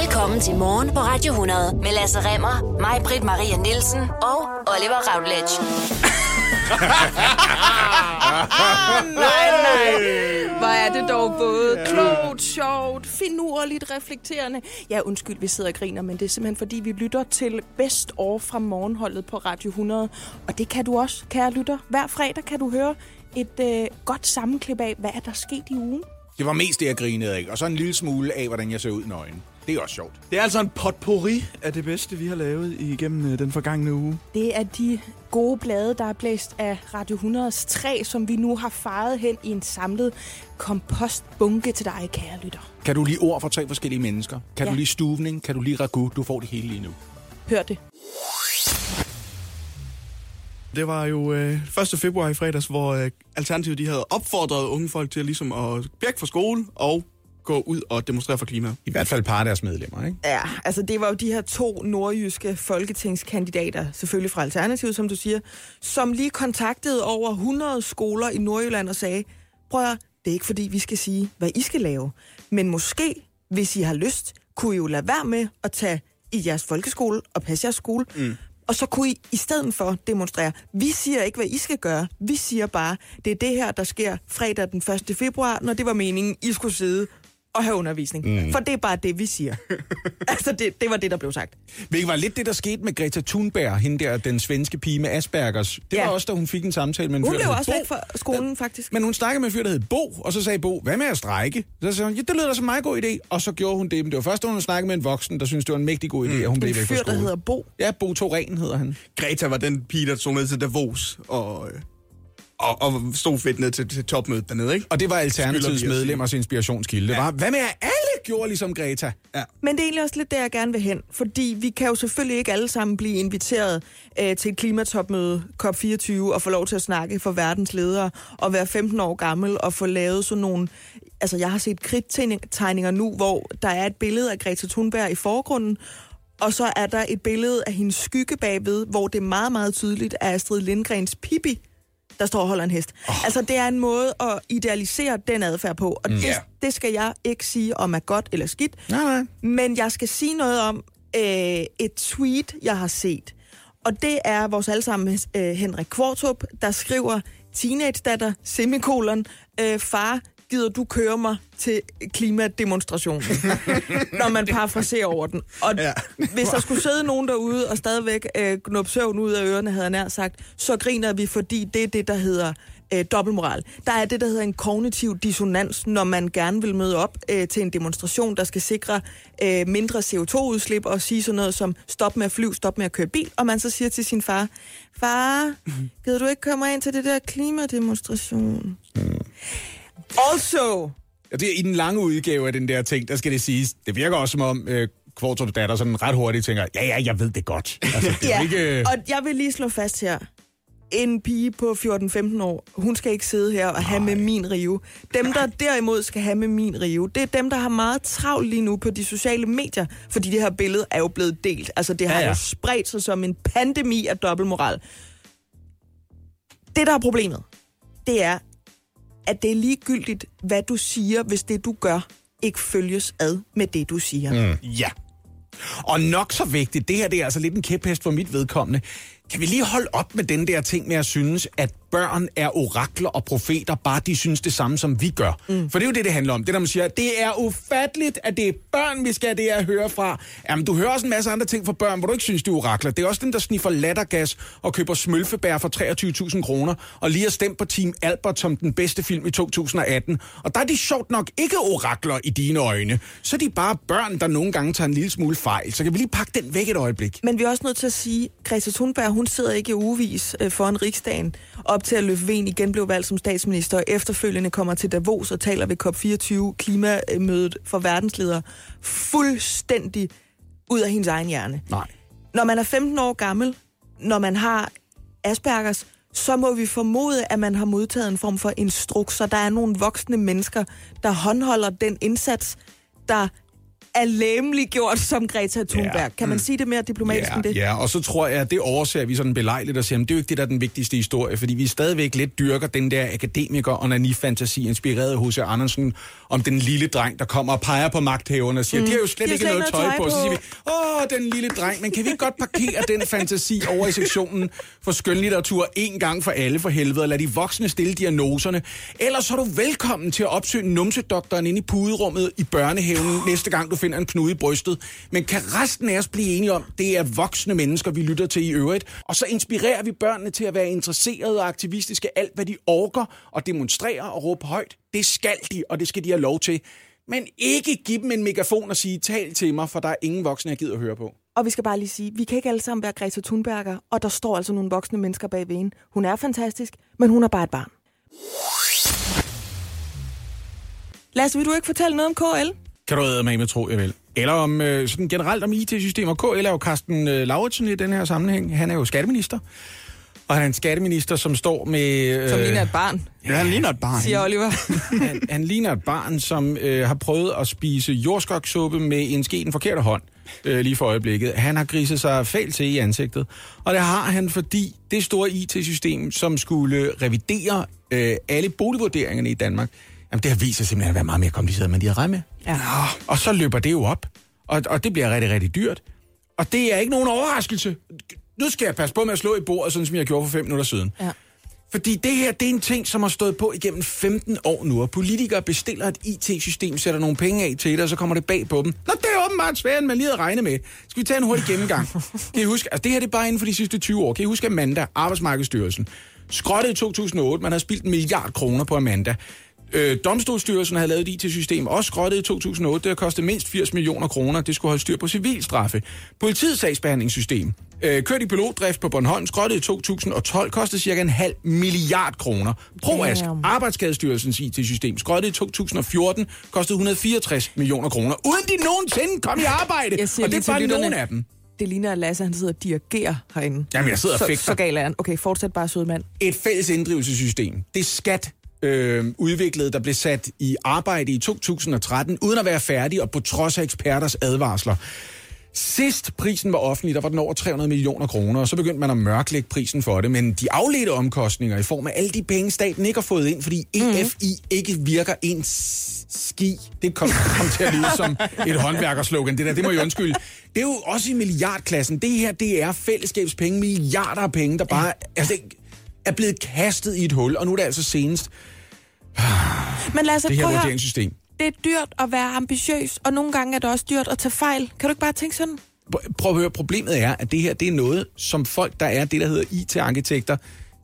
Velkommen til Morgen på Radio 100 med Lasse Remmer, mig, Britt Maria Nielsen og Oliver Routledge. nej, nej. Hvor er det dog både klogt, sjovt, finurligt, reflekterende. Ja, undskyld, vi sidder og griner, men det er simpelthen fordi, vi lytter til Best År fra morgenholdet på Radio 100. Og det kan du også, kære lytter. Hver fredag kan du høre et øh, godt sammenklip af, hvad er der sket i ugen. Det var mest det, jeg grinede af. Og så en lille smule af, hvordan jeg ser ud nøgen. Det er også sjovt. Det er altså en potpourri af det bedste, vi har lavet igennem øh, den forgangne uge. Det er de gode blade, der er blæst af Radio 100's træ, som vi nu har faret hen i en samlet kompostbunke til dig, kære lytter. Kan du lige ord for tre forskellige mennesker? Kan Ja. du lige stuvning? Kan du lige ragu? Du får det hele lige nu. Hør det. Det var jo øh, 1. februar i fredags, hvor øh, Alternativet de havde opfordret unge folk til ligesom at bjerge fra skole og gå ud og demonstrere for klimaet. I hvert fald par af deres medlemmer, ikke? Ja, altså det var jo de her to nordjyske folketingskandidater, selvfølgelig fra Alternativet, som du siger, som lige kontaktede over 100 skoler i Nordjylland og sagde, prøv at, det er ikke fordi, vi skal sige, hvad I skal lave, men måske, hvis I har lyst, kunne I jo lade være med at tage i jeres folkeskole og passe jeres skole, mm. og så kunne I i stedet for demonstrere. Vi siger ikke, hvad I skal gøre. Vi siger bare, det er det her, der sker fredag den 1. februar, når det var meningen, I skulle sidde og have undervisning. Mm. For det er bare det, vi siger. altså, det, det var det, der blev sagt. Hvilket var lidt det, der skete med Greta Thunberg, hende der, den svenske pige med Aspergers. Det Ja. var også, da hun fik en samtale med en Hun fyr, blev også væk fra skolen, faktisk. Men hun snakkede med en fyr, der hed Bo, og så sagde Bo, hvad med at strække? Så sagde hun, ja, det lyder da som en meget god idé. Og så gjorde hun det. Men det var først, da hun snakkede med en voksen, der syntes, det var en mægtig god idé, at hun blev En væk fra fyr, der hedder Bo. Ja, Bo Toren hedder han. Greta var den pige, der tog ned til Davos og, øh, og, og stod fedt ned til, til topmødet dernede, ikke? Og det var Alternativets medlemmers inspirationskilde. Det var, hvad med at alle gjorde ligesom Greta? Ja. Men det er egentlig også lidt der, jeg gerne vil hen. Fordi vi kan jo selvfølgelig ikke alle sammen blive inviteret øh, til et klimatopmøde COP24 og få lov til at snakke for verdens ledere og være 15 år gammel og få lavet sådan nogle... Altså, jeg har set kridttegninger nu, hvor der er et billede af Greta Thunberg i forgrunden, og så er der et billede af hendes skygge bagved, hvor det er meget, meget tydeligt er Astrid Lindgrens Pippi, der står og holder en hest. Oh. Altså, det er en måde at idealisere den adfærd på, og mm. det, det skal jeg ikke sige om er godt eller skidt. Nej, nej. Men jeg skal sige noget om øh, et tweet, jeg har set. Og det er vores allesammen øh, Henrik Kvartrup, der skriver, teenage-datter, semikolon, øh, far, gider du køre mig til klimademonstrationen? Når man parafraserer over den. Og ja. Hvis der skulle sidde nogen derude og stadigvæk øh, knuppe søvn ud af ørerne, havde jeg nær sagt, så griner vi, fordi det er det, der hedder øh, dobbeltmoral. Der er det, der hedder en kognitiv dissonans, når man gerne vil møde op øh, til en demonstration, der skal sikre øh, mindre CO2-udslip og sige sådan noget som stop med at flyve, stop med at køre bil, og man så siger til sin far, far, gider du ikke komme ind til det der klimademonstration? Also, Og det, I den lange udgave af den der ting, der skal det siges, det virker også som om øh, Kvartrups datter sådan ret hurtigt tænker, ja, ja, jeg ved det godt. Altså, det er ja, ikke... øh, og jeg vil lige slå fast her. En pige på 14-15 år, hun skal ikke sidde her og have med min rive. Dem, der derimod skal have med min rive, det er dem, der har meget travlt lige nu på de sociale medier, fordi det her billede er jo blevet delt. Altså, det har ja. ja. jo spredt sig som en pandemi af dobbeltmoral. Det, der er problemet, det er, at det er ligegyldigt, hvad du siger, hvis det, du gør, ikke følges ad med det, du siger. Mm. Ja. Og nok så vigtigt, det her det er altså lidt en kæphest for mit vedkommende. Kan vi lige holde op med den der ting med at synes, at børn er orakler og profeter, bare de synes det samme, som vi gør? Mm. For det er jo det, det handler om. Det der, man siger, det er ufatteligt, at det er børn, vi skal have det at høre fra. Jamen, du hører også en masse andre ting fra børn, hvor du ikke synes, de er orakler. Det er også dem, der sniffer lattergas og køber smølfebær for 23.000 kroner, og lige har stemt på Team Albert som den bedste film i 2018. Og der er de sjovt nok ikke orakler i dine øjne. Så er de bare børn, der nogle gange tager en lille smule fejl. Så kan vi lige pakke den væk et øjeblik. Men vi er også nødt til at sige, Greta Thunberg, hun sidder ikke i ugevis øh, foran riksdagen, op til at Løfven igen blev valgt som statsminister, og efterfølgende kommer til Davos og taler ved COP24, klimamødet for verdensledere, fuldstændig ud af hendes egen hjerne. Nej. Når man er 15 år gammel, når man har Aspergers, så må vi formode, at man har modtaget en form for instrukser. Der er nogle voksne mennesker, der håndholder den indsats, der er læmelig gjort som Greta Thunberg. Ja. Kan man sige det mere diplomatisk Ja, end det? ja, og så tror jeg, at det overser vi sådan belejligt og siger, at det er jo ikke det, der er den vigtigste historie, fordi vi stadigvæk lidt dyrker den der akademiker og fantasi inspireret af H.C. Andersen om den lille dreng, der kommer og peger på magthaverne og siger, mm. de har jo slet De har ikke slet noget ikke tøj, noget på. tøj Så siger vi, på. åh, den lille dreng, men kan vi godt parkere den fantasi over i sektionen for skønlitteratur en gang for alle for helvede, og lad de voksne stille diagnoserne. Ellers er du velkommen til at opsøge numsedoktoren inde i puderummet i børnehaven næste gang, du finder en knude i brystet. Men kan resten af os blive enige om, det er voksne mennesker, vi lytter til i øvrigt, og så inspirerer vi børnene til at være interesserede og aktivistiske alt, hvad de orker og demonstrere og råbe højt. Det skal de, og det skal de have lov til. Men ikke give dem en megafon og sige, tal til mig, for der er ingen voksne, jeg gider at høre på. Og vi skal bare lige sige, vi kan ikke alle sammen være Greta Thunberger, og der står altså nogle voksne mennesker bag ved hende. Hun er fantastisk, men hun er bare et barn. Lasse, vil du ikke fortælle noget om KL? Kan du med med tro, jeg vil. Eller om øh, sådan generelt om IT-systemer. KL er jo Carsten øh, Lauritsen i den her sammenhæng. Han er jo skatteminister. Og han er en skatteminister, som står med... Øh, Som ligner et barn, Ja, han ligner et barn. siger Oliver. han, han ligner et barn, som øh, har prøvet at spise jordskoksuppe med en ske den forkerte hånd øh, lige for øjeblikket. Han har griset sig fælt til i ansigtet. Og det har han, fordi det store IT-system, som skulle revidere øh, alle boligvurderingerne i Danmark, jamen det har vist sig simpelthen at være meget mere kompliceret, end man de havde regnet med. Ja. Og så løber det jo op, og, og det bliver rigtig, rigtig dyrt. Og det er ikke nogen overraskelse. Nu skal jeg passe på med at slå i bordet, sådan som jeg gjorde for fem minutter siden. Ja. Fordi det her, det er en ting, som har stået på igennem 15 år nu, og politikere bestiller et IT-system, sætter nogle penge af til det, og så kommer det bag på dem. Nå, det er åbenbart svært, end man lige havde regnet med. Skal vi tage en hurtig gennemgang? Kan I huske, altså det her det er bare inden for de sidste 20 år. Kan I huske Amanda, Arbejdsmarkedsstyrelsen? Skrottet i 2008, man har spildt en milliard kroner på Amanda. Øh, Domstolsstyrelsen havde lavet et IT-system, også skrottet i 2008. Det kostet mindst 80 millioner kroner. Det skulle holde styr på civilstraffe. Politiets sagsbehandlingssystem. Øh, kørt i pilotdrift på Bornholm, skrottet i 2012, kostede cirka en halv milliard kroner. ProAsk, Damn. Arbejdsskadestyrelsens IT-system, skrottet i 2014, kostede 164 millioner kroner, uden de nogensinde kom i arbejde. Og det er bare nogle af dem. Det ligner, at Lasse han sidder og dirigerer herinde. Jamen, jeg sidder og så, fægter. så gal er han. Okay, fortsæt bare, søde mand. et fælles inddrivelsessystem. Det er skat øh, udviklet, der blev sat i arbejde i 2013, uden at være færdig og på trods af eksperters advarsler. Sidst prisen var offentlig, der var den over 300 millioner kroner, og så begyndte man at mørklægge prisen for det. Men de afledte omkostninger i form af alle de penge, staten ikke har fået ind, fordi EFI ikke virker en ski. Det kom, kom til at lyde som et håndværkerslogan. Det der, det må jeg undskylde. Det er jo også i milliardklassen. Det her, det er fællesskabspenge, milliarder af penge, der bare altså, er blevet kastet i et hul. Og nu er det altså senest Men Lasse, det her prøv at høre. vurderingssystem. Det er dyrt at være ambitiøs, og nogle gange er det også dyrt at tage fejl. Kan du ikke bare tænke sådan? Pr- Prøv at høre, problemet er, at det her det er noget, som folk, der er det, der hedder IT-arkitekter,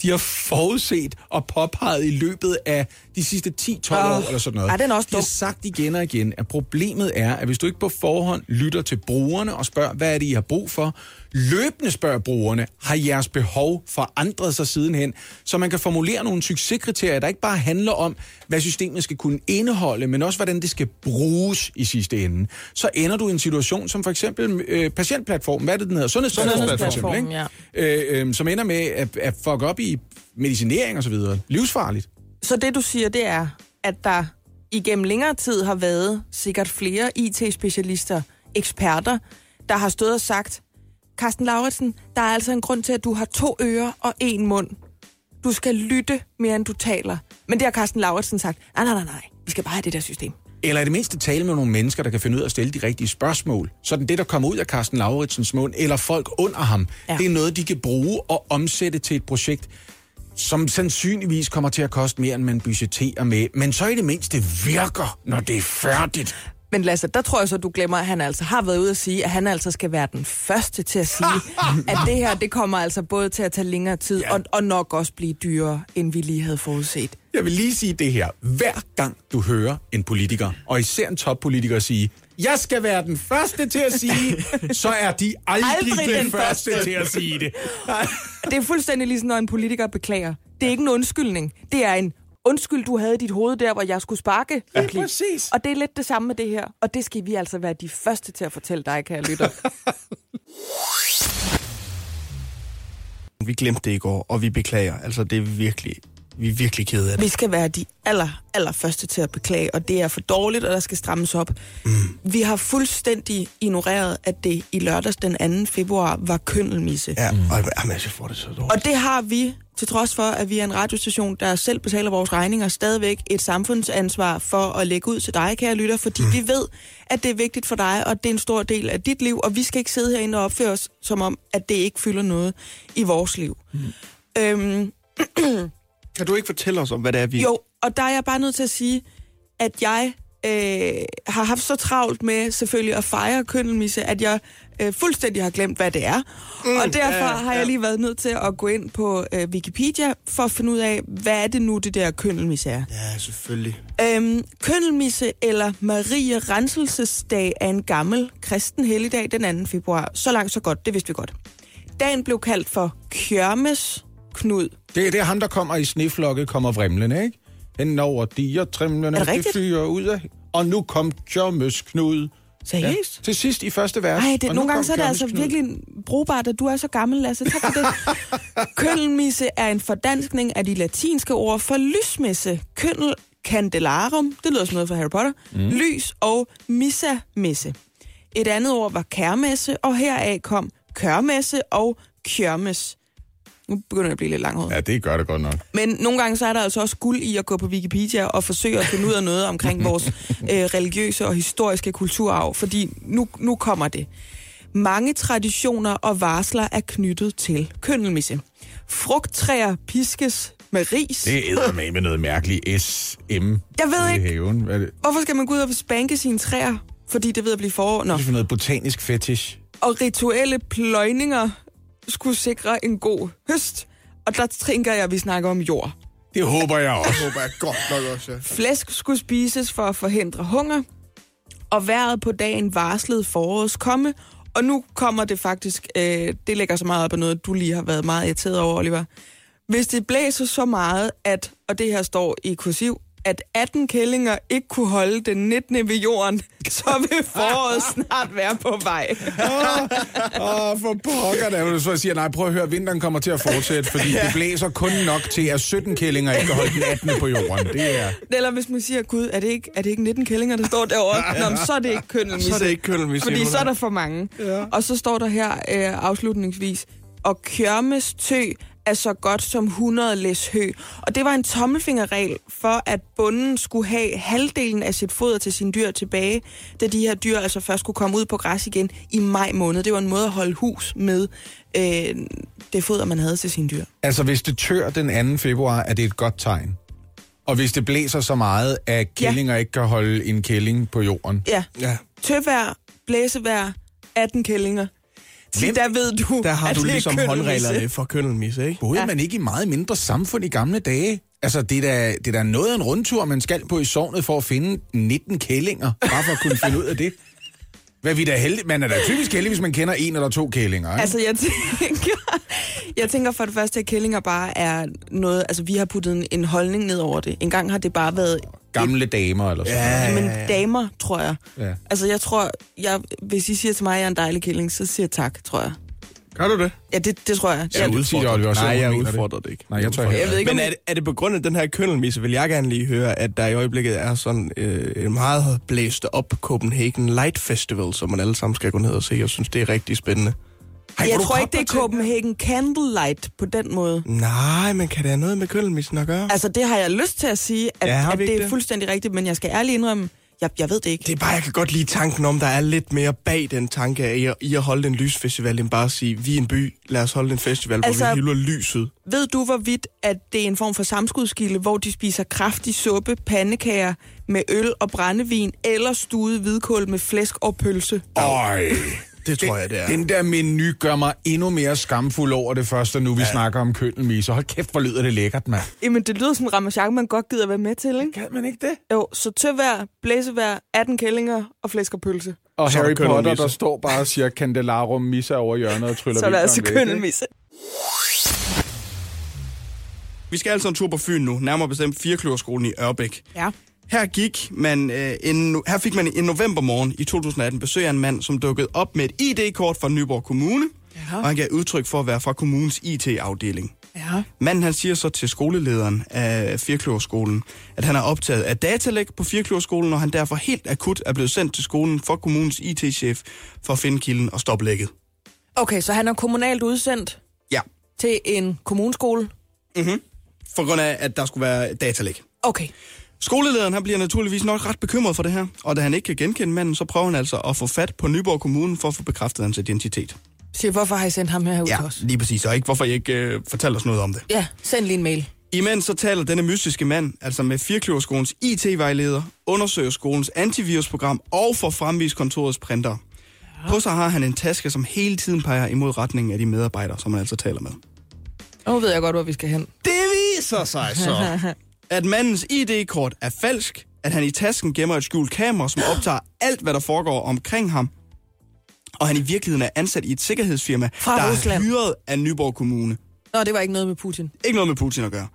de har forudset og påpeget i løbet af de sidste 10-12 Åh, år eller sådan noget. ej, den er også de har sagt igen og igen, at problemet er, at hvis du ikke på forhånd lytter til brugerne og spørger, hvad er det, I har brug for, løbende spørger brugerne, har jeres behov forandret sig sidenhen, så man kan formulere nogle succeskriterier, der ikke bare handler om, hvad systemet skal kunne indeholde, men også, hvordan det skal bruges i sidste ende. Så ender du i en situation, som for eksempel øh, patientplatformen, hvad er det, den hedder? Sundhedsplatformen, for eksempel, ikke? Øh, øh, som ender med at, at fuck op i medicinering og så videre. Livsfarligt. Så det, du siger, det er, at der igennem længere tid har været sikkert flere IT-specialister, eksperter, der har stået og sagt, Carsten Lauritsen, der er altså en grund til, at du har to ører og en mund. Du skal lytte mere, end du taler. Men det har Carsten Lauritsen sagt, nej, nej, nej, nej, vi skal bare have det der system. Eller i det mindste tale med nogle mennesker, der kan finde ud af at stille de rigtige spørgsmål. Sådan det, der kommer ud af Carsten Lauritsens mund, eller folk under ham, Ja. det er noget, de kan bruge og omsætte til et projekt, som sandsynligvis kommer til at koste mere, end man budgeterer med. Men så i det mindste virker, når det er færdigt. Men Lasse, der tror jeg så, du glemmer, at han altså har været ude at sige, at han altså skal være den første til at sige, at det her, det kommer altså både til at tage længere tid, Ja. og, og nok også blive dyrere, end vi lige havde forudset. Jeg vil lige sige det her. Hver gang du hører en politiker, og især en toppolitiker sige, jeg skal være den første til at sige, så er de aldrig, Aldrig den den første første. til at sige det. Det er fuldstændig ligesom, når en politiker beklager. Det er ikke en undskyldning. Det er en undskyld, du havde dit hoved der, hvor jeg skulle sparke. Ja, præcis. Og det er lidt det samme med det her. Og det skal vi altså være de første til at fortælle dig, kære lytter. Vi glemte det i går, og vi beklager. Altså, det er virkelig Vi er virkelig kede af det. Vi skal være de aller, aller første til at beklage, og det er for dårligt, og der skal strammes op. Mm. Vi har fuldstændig ignoreret, at det i lørdags den 2. februar var køndelmisse. Ja, mm. og jamen, jeg får det så dårligt. Og det har vi, til trods for, at vi er en radiostation, der selv betaler vores regninger, stadigvæk et samfundsansvar for at lægge ud til dig, kære lytter, fordi mm. vi ved, at det er vigtigt for dig, og det er en stor del af dit liv, og vi skal ikke sidde herinde og opføre os, som om, at det ikke fylder noget i vores liv. Mm. Øhm, Kan du ikke fortælle os om, hvad det er, vi... jo, og der er jeg bare nødt til at sige, at jeg øh, har haft så travlt med selvfølgelig at fejre køndelmisse, at jeg øh, fuldstændig har glemt, hvad det er. Mm, og derfor ja, har jeg lige været nødt til at gå ind på øh, Wikipedia for at finde ud af, hvad er det nu, det der køndelmisse er. Ja, selvfølgelig. Øhm, køndelmisse eller Marie Renselsesdag er en gammel kristen helligdag den 2. februar. Så langt, så godt. Det vidste vi godt. Dagen blev kaldt for Kjørmes Knud. Det, det er ham, der kommer i sneflokke, kommer vrimlende, ikke? Hen over diger, trimlende, det fyrer ud af... Og nu kom Kjørmes Knud. Seriøst? Til sidst i første vers. Nej, nogle gange så er det altså Knud. virkelig brugbart, at du er så gammel, Lasse. Tak for det. Køndelmisse er en fordanskning af de latinske ord for lysmesse. Kønnel candelarum, det lyder som noget fra Harry Potter, mm. lys og missa-messe. Et andet ord var kærmesse, og heraf kom kørmesse og kjørmes. Nu begynder jeg at blive lidt langhåret. Ja, det gør det godt nok. Men nogle gange så er der altså også guld i at gå på Wikipedia og forsøge at finde ud af noget omkring vores øh, religiøse og historiske kulturarv, fordi nu, nu kommer det. Mange traditioner og varsler er knyttet til køndelmisse. Frugttræer piskes med ris. Det er med med noget mærkeligt SM Jeg ved ikke, haven. Hvad er det? hvorfor skal man gå ud og spanke sine træer? Fordi det ved at blive forår. Nå. Det er for noget botanisk fetish. Og rituelle pløjninger skulle sikre en god høst. Og der tænker jeg, at vi snakker om jord. Det håber jeg også. Det håber jeg godt nok også, ja. Flæsk skulle spises for at forhindre hunger, og vejret på dagen varslede forårets komme, og nu kommer det faktisk, øh, det lægger så meget op af noget, du lige har været meget irriteret over, Oliver. Hvis det blæser så meget, at, og det her står i kursiv, at 18 kællinger ikke kunne holde den 19. ved jorden, så vil foråret snart være på vej. Åh, oh, for pokker da. Du så siger, nej, prøv at høre, vinteren kommer til at fortsætte, fordi det blæser kun nok til, at 17 kællinger ikke kan holde den 18. på jorden. Det er... Eller hvis man siger, gud, er det ikke, er det ikke 19 kællinger, der står derovre? Nå, men så er det ikke køndelmisse. Så er det ikke køndelmisse. Fordi så er der for mange. Ja. Og så står der her øh, afslutningsvis, og kjørmes tø er så godt som 100 læs hø. Og det var en tommelfingerregel for, at bunden skulle have halvdelen af sit foder til sine dyr tilbage, da de her dyr altså først skulle komme ud på græs igen i maj måned. Det var en måde at holde hus med øh, det foder, man havde til sine dyr. Altså, hvis det tør den 2. februar, er det et godt tegn. Og hvis det blæser så meget, at kællinger ja. ikke kan holde en kælling på jorden. Ja, Ja, tøvejr, blæsevejr, 18 kællinger. Hvem- der ved du, der har at du det er ligesom håndreglerne for køndelmisse, ikke? Boede ja. man ikke i meget mindre samfund i gamle dage? Altså, det er, da, det er da noget af en rundtur, man skal på i sovnet for at finde 19 kællinger, bare for at kunne finde ud af det. Hvad vi da heldig? Man er da typisk heldig, hvis man kender en eller to kællinger, ikke? Altså, jeg tænker, jeg tænker for det første, at kællinger bare er noget... Altså, vi har puttet en, en holdning ned over det. En gang har det bare været... Gamle damer eller sådan Ja. noget. Men damer, tror jeg. Ja. Altså, jeg tror... Jeg, hvis I siger til mig, at jeg er en dejlig kælling, så siger jeg tak, tror jeg. Gør du det? Ja, det, det tror jeg. Jeg du siger det, Oliver, Nej, jeg udfordrer det ikke. Nej, jeg tror udfordrer ikke. Jeg ved ikke, Men er det, er det på grund af den her køndelmisse, vil jeg gerne lige høre, at der i øjeblikket er sådan øh, en meget blæst op Copenhagen Light Festival, som man alle sammen skal gå ned og se. Jeg synes, det er rigtig spændende. Ej, jeg tror ikke, det er Copenhagen Candlelight på den måde. Nej, men kan det have noget med køndelmissen at gøre? Altså, det har jeg lyst til at sige, at, Ja, at det er det? fuldstændig rigtigt, men jeg skal ærligt indrømme, jeg, jeg ved det ikke. Det er bare, jeg kan godt lide tanken om, der er lidt mere bag den tanke af i at- i at holde en lysfestival, end bare at sige, vi er en by, lad os holde en festival, altså, hvor vi hylder lyset. Ved du, hvorvidt at det er en form for samskudskilde, hvor de spiser kraftig suppe, pandekager med øl og brændevin, eller stuet hvidkål med flæsk og pølse? Øj. Det tror jeg, det er. Den der menu gør mig endnu mere skamfuld over det første, nu vi ja. snakker om køndelmise. Hold kæft, hvor lyder det lækkert, mand. Jamen, det lyder som en ramachan, man godt gider være med til, ikke? Kan man ikke det? Jo, så tøvejr, blæsevejr, 18 kællinger og flæsk og pølse. Og Så der Harry Potter, der står bare og siger Candelarum missa over hjørnet og tryller Så er vinteren altså køndelmisse. Vi skal altså en tur på Fyn nu, nærmere bestemt Firkløverskolen i Ørbæk. Ja. Her gik man, øh, en, her fik man en novembermorgen i 2018 besøg af en mand, som dukkede op med et ID-kort fra Nyborg Kommune, Ja. og han gav udtryk for at være fra kommunens IT-afdeling. Ja. Manden han siger så til skolelederen af Firkløverskolen, at han er optaget af datalæg på Firkløverskolen, og han derfor helt akut er blevet sendt til skolen for kommunens IT-chef for at finde kilden og stoppe lægget. Okay, så han er kommunalt udsendt Ja, til en kommuneskole. for grund af, at der skulle være datalæg. Okay. Skolelederen han bliver naturligvis nok ret bekymret for det her, og da han ikke kan genkende manden, så prøver han altså at få fat på Nyborg Kommune for at få bekræftet hans identitet. Siger, hvorfor har I sendt ham her ud Ja, til os? lige præcis, og ikke hvorfor I ikke øh, fortæller os noget om det. Ja, send lige en mail. Imens så taler denne mystiske mand, altså med Firkløverskolens IT-vejleder, undersøger skolens antivirusprogram og får fremvist kontorets printer. Ja. På sig har han en taske, som hele tiden peger imod retningen af de medarbejdere, som han altså taler med. Nu ved jeg godt, hvor vi skal hen. Det viser sig så, at mandens ID-kort er falsk, at han i tasken gemmer et skjult kamera, som optager alt, hvad der foregår omkring ham, og han i virkeligheden er ansat i et sikkerhedsfirma, Fra der Rusland. er hyret af Nyborg Kommune. Nå, det var ikke noget med Putin. Ikke noget med Putin at gøre.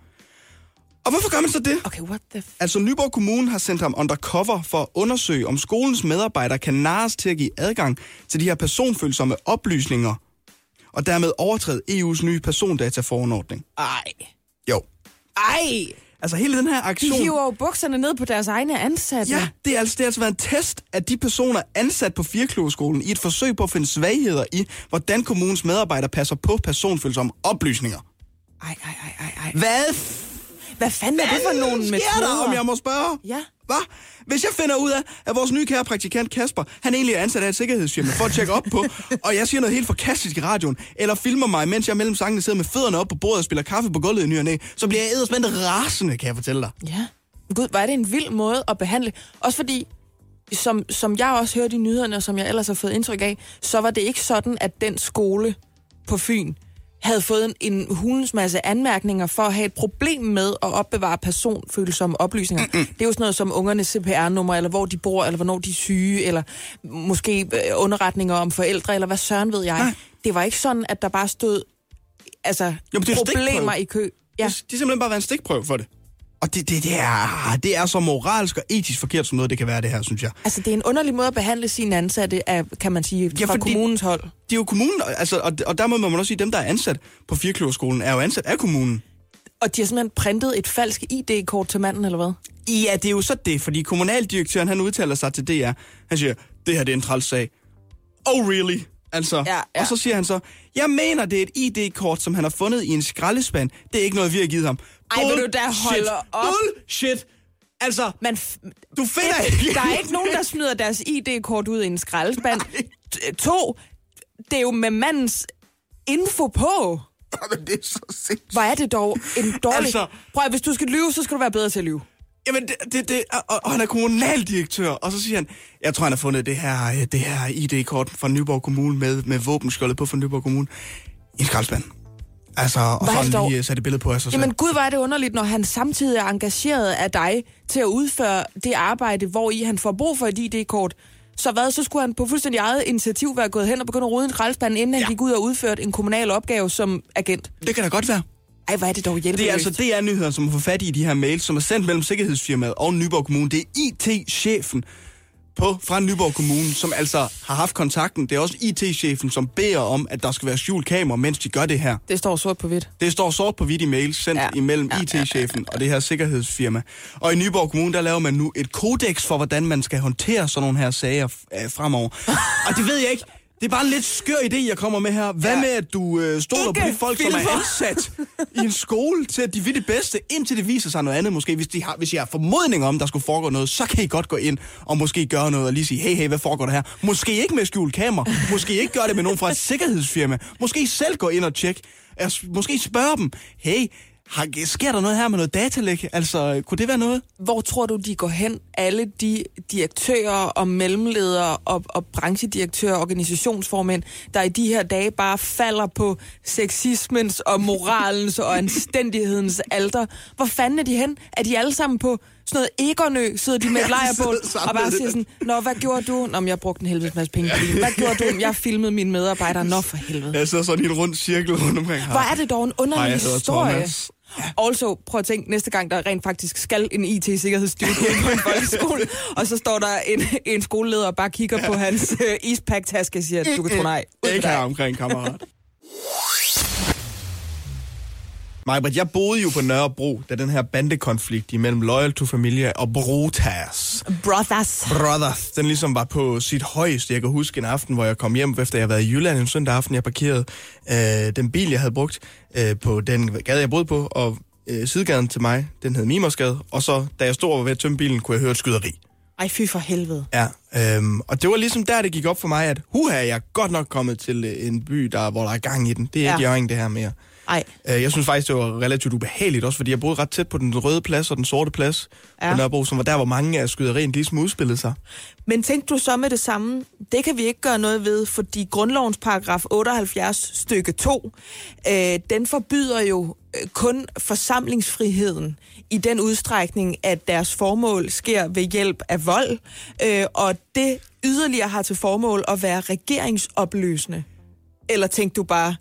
Og hvorfor gør man så det? Okay, what the... F- Altså, Nyborg Kommune har sendt ham undercover for at undersøge, om skolens medarbejdere kan narres til at give adgang til de her personfølsomme oplysninger, og dermed overtræde EU's nye persondataforordning. Ej. Jo. Ej! Altså, hele den her De aktion... hiver jo bukserne ned på deres egne ansatte. Ja, det er, altså, det har altså været en test af de personer ansat på Firkløverskolen i et forsøg på at finde svagheder i, hvordan kommunens medarbejdere passer på personfølsomme oplysninger. Ej, ej, ej, ej, ej. Hvad Hvad fanden er det for nogle sker metoder? der, om jeg må spørge? Ja. Hvad? Hvis jeg finder ud af, at vores nye kære praktikant Kasper, han egentlig er ansat af et sikkerhedsfirma for at tjekke op på, og jeg siger noget helt forkastisk i radioen, eller filmer mig, mens jeg mellem sangene sidder med fødderne op på bordet og spiller kaffe på gulvet i ny og næ, så bliver jeg edderspændt rasende, kan jeg fortælle dig. Ja. Gud, var det en vild måde at behandle. Også fordi, som, som jeg også hørte i nyhederne, og som jeg ellers har fået indtryk af, så var det ikke sådan, at den skole på Fyn havde fået en, en hulens masse anmærkninger for at have et problem med at opbevare personfølsomme oplysninger. Mm-mm. Det er jo sådan noget som ungernes CPR-nummer, eller hvor de bor, eller hvornår de er syge, eller måske øh, underretninger om forældre, eller hvad søren ved jeg. Nej. Det var ikke sådan, at der bare stod altså, Jo, det er problemer i kø. Ja. Det, det er simpelthen bare været en stikprøve for det. Og det, det, det, er, det er så moralsk og etisk forkert som noget, det kan være det her, synes jeg. Altså, det er en underlig måde at behandle sine ansatte af, kan man sige, Ja, fra kommunens hold. Det er jo kommunen, altså, og, og der må man også sige, at dem, der er ansat på Firkløverskolen, er jo ansat af kommunen. Og de har simpelthen printet et falsk ID-kort til manden, eller hvad? Ja, det er jo så det, fordi kommunaldirektøren, han udtaler sig til DR. Han siger, det her det er en træls sag. Oh, really? Altså, Ja, ja. og så siger han så, jeg mener, det er et ID-kort, som han har fundet i en skraldespand. Det er ikke noget, vi har givet ham. Ej, vil du da holde op? Bullshit! Altså, Man du finder et, ikke... der er ikke nogen, der smider deres ID-kort ud i en skraldespand. To, det er jo med mandens info på. Men det er så sindssygt. Hvor er det dog en dårlig... Altså- Altså... Prøv at, hvis du skal lyve, så skal du være bedre til at lyve. Jamen, det, det, det, og, og han er kommunaldirektør, og så siger han, jeg tror, han har fundet det her, øh, det her ID-kort fra Nyborg Kommune med, med våbenskjoldet på fra Nyborg Kommune i en skraldespand. Altså, og Hvor så det dog- lige øh, et billede på af sig selv. Jamen gud, er det underligt, når han samtidig er engageret af dig til at udføre det arbejde, hvor i han får brug for et ID-kort. Så hvad, så skulle han på fuldstændig eget initiativ være gået hen og begynde at rode en skraldespand, inden ja. han gik ud og udførte en kommunal opgave som agent. Det kan da godt være. Ej, hvor er det dog hjælpeløst. Det er altså det er nyheder, som får fat i de her mails, som er sendt mellem Sikkerhedsfirmaet og Nyborg Kommune. Det er IT-chefen på, fra Nyborg Kommune, som altså har haft kontakten. Det er også IT-chefen, som beder om, at der skal være skjult kamera, mens de gør det her. Det står sort på hvidt. Det står sort på hvidt i mails sendt ja. Ja. imellem Ja, ja, IT-chefen og det her sikkerhedsfirma. Og i Nyborg Kommune, der laver man nu et kodex for, hvordan man skal håndtere sådan nogle her sager øh, fremover. og det ved jeg ikke. Det er bare en lidt skør idé, jeg kommer med her. Hvad ja. med, at du øh, stoler på de folk, som er filmer. ansat i en skole, til at de vil det bedste, indtil det viser sig noget andet måske. Hvis, de har, hvis I har formodning om, der skulle foregå noget, så kan I godt gå ind og måske gøre noget og lige sige, hey, hey, hvad foregår der her? Måske ikke med skjult kamera. Måske ikke gøre det med nogen fra et sikkerhedsfirma. Måske selv gå ind og tjekke. Altså, Måske spørge dem, hey, har, sker der noget her med noget datalæk? Altså, kunne det være noget? Hvor tror du, de går hen, alle de direktører og mellemledere og, og branchedirektører og organisationsformænd, der i de her dage bare falder på sexismens og moralens og anstændighedens alter? Hvor fanden er de hen? Er de alle sammen på sådan noget egonø, sidder de med et sammen og bare siger sådan, Nå, hvad gjorde du? Nå, men jeg brugte en helvedes masse penge på. Hvad gjorde du? Jeg filmede mine medarbejdere. Nå, for helvede. Jeg sidder sådan i en rund cirkel rundt omkring her. Hvor er det dog en Hej, underlig jeg hedder historie. Thomas. Also, prøv at tænke, næste gang der rent faktisk skal en IT-sikkerhedsstudie på en folkeskole, og så står der en, en skoleleder og bare kigger på hans øh, ispack-taske og siger, du kan tro nej. Ikke her omkring, kammerat. Majbert, jeg boede jo på Nørrebro, da den her bandekonflikt imellem Loyal to Familia og Brotas Brothers. Brothers, den ligesom var på sit højeste. Jeg kan huske en aften, hvor jeg kom hjem, efter jeg havde været i Jylland en søndag aften. Jeg parkerede øh, den bil, jeg havde brugt øh, på den gade, jeg boede på, og øh, sidegaden til mig, den hed Mimersgade. Og så, da jeg stod og var ved at tømme bilen, kunne jeg høre et skyderi. Ej, fy for helvede. Ja, øhm, og det var ligesom der, det gik op for mig, at huha, jeg er godt nok kommet til øh, en by, der, hvor der er gang i den. Det er Ja. ikke Jørgen, det her mere. Ej, Øh, Jeg synes faktisk, det var relativt ubehageligt, også fordi jeg boede ret tæt på den røde plads og den sorte plads ja. På Nørrebro, som var der, hvor mange af skyderierne ligesom udspillede sig. Men tænkte du så med det samme? Det kan vi ikke gøre noget ved, fordi grundlovens paragraf 78 stykke 2, øh, den forbyder jo øh, kun forsamlingsfriheden i den udstrækning, at deres formål sker ved hjælp af vold, øh, og det yderligere har til formål at være regeringsopløsende. Eller tænkte du bare,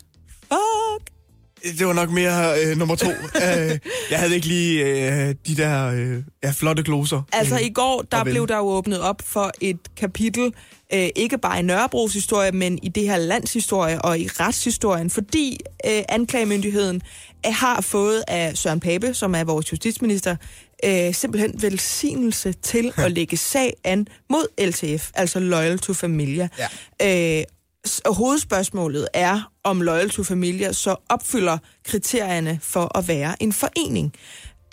Det var nok mere øh, nummer to. øh, jeg havde ikke lige øh, de der øh, ja, flotte gloser. Altså øh, i går, der blev der jo åbnet op for et kapitel, øh, ikke bare i Nørrebros historie, men i det her lands historie og i retshistorien, fordi øh, anklagemyndigheden øh, har fået af Søren Pape, som er vores justitsminister, øh, simpelthen velsignelse til at lægge sag an mod LTF, altså Loyal to Familia. Ja. Øh, hovedspørgsmålet er, om Loyal to Familia så opfylder kriterierne for at være en forening.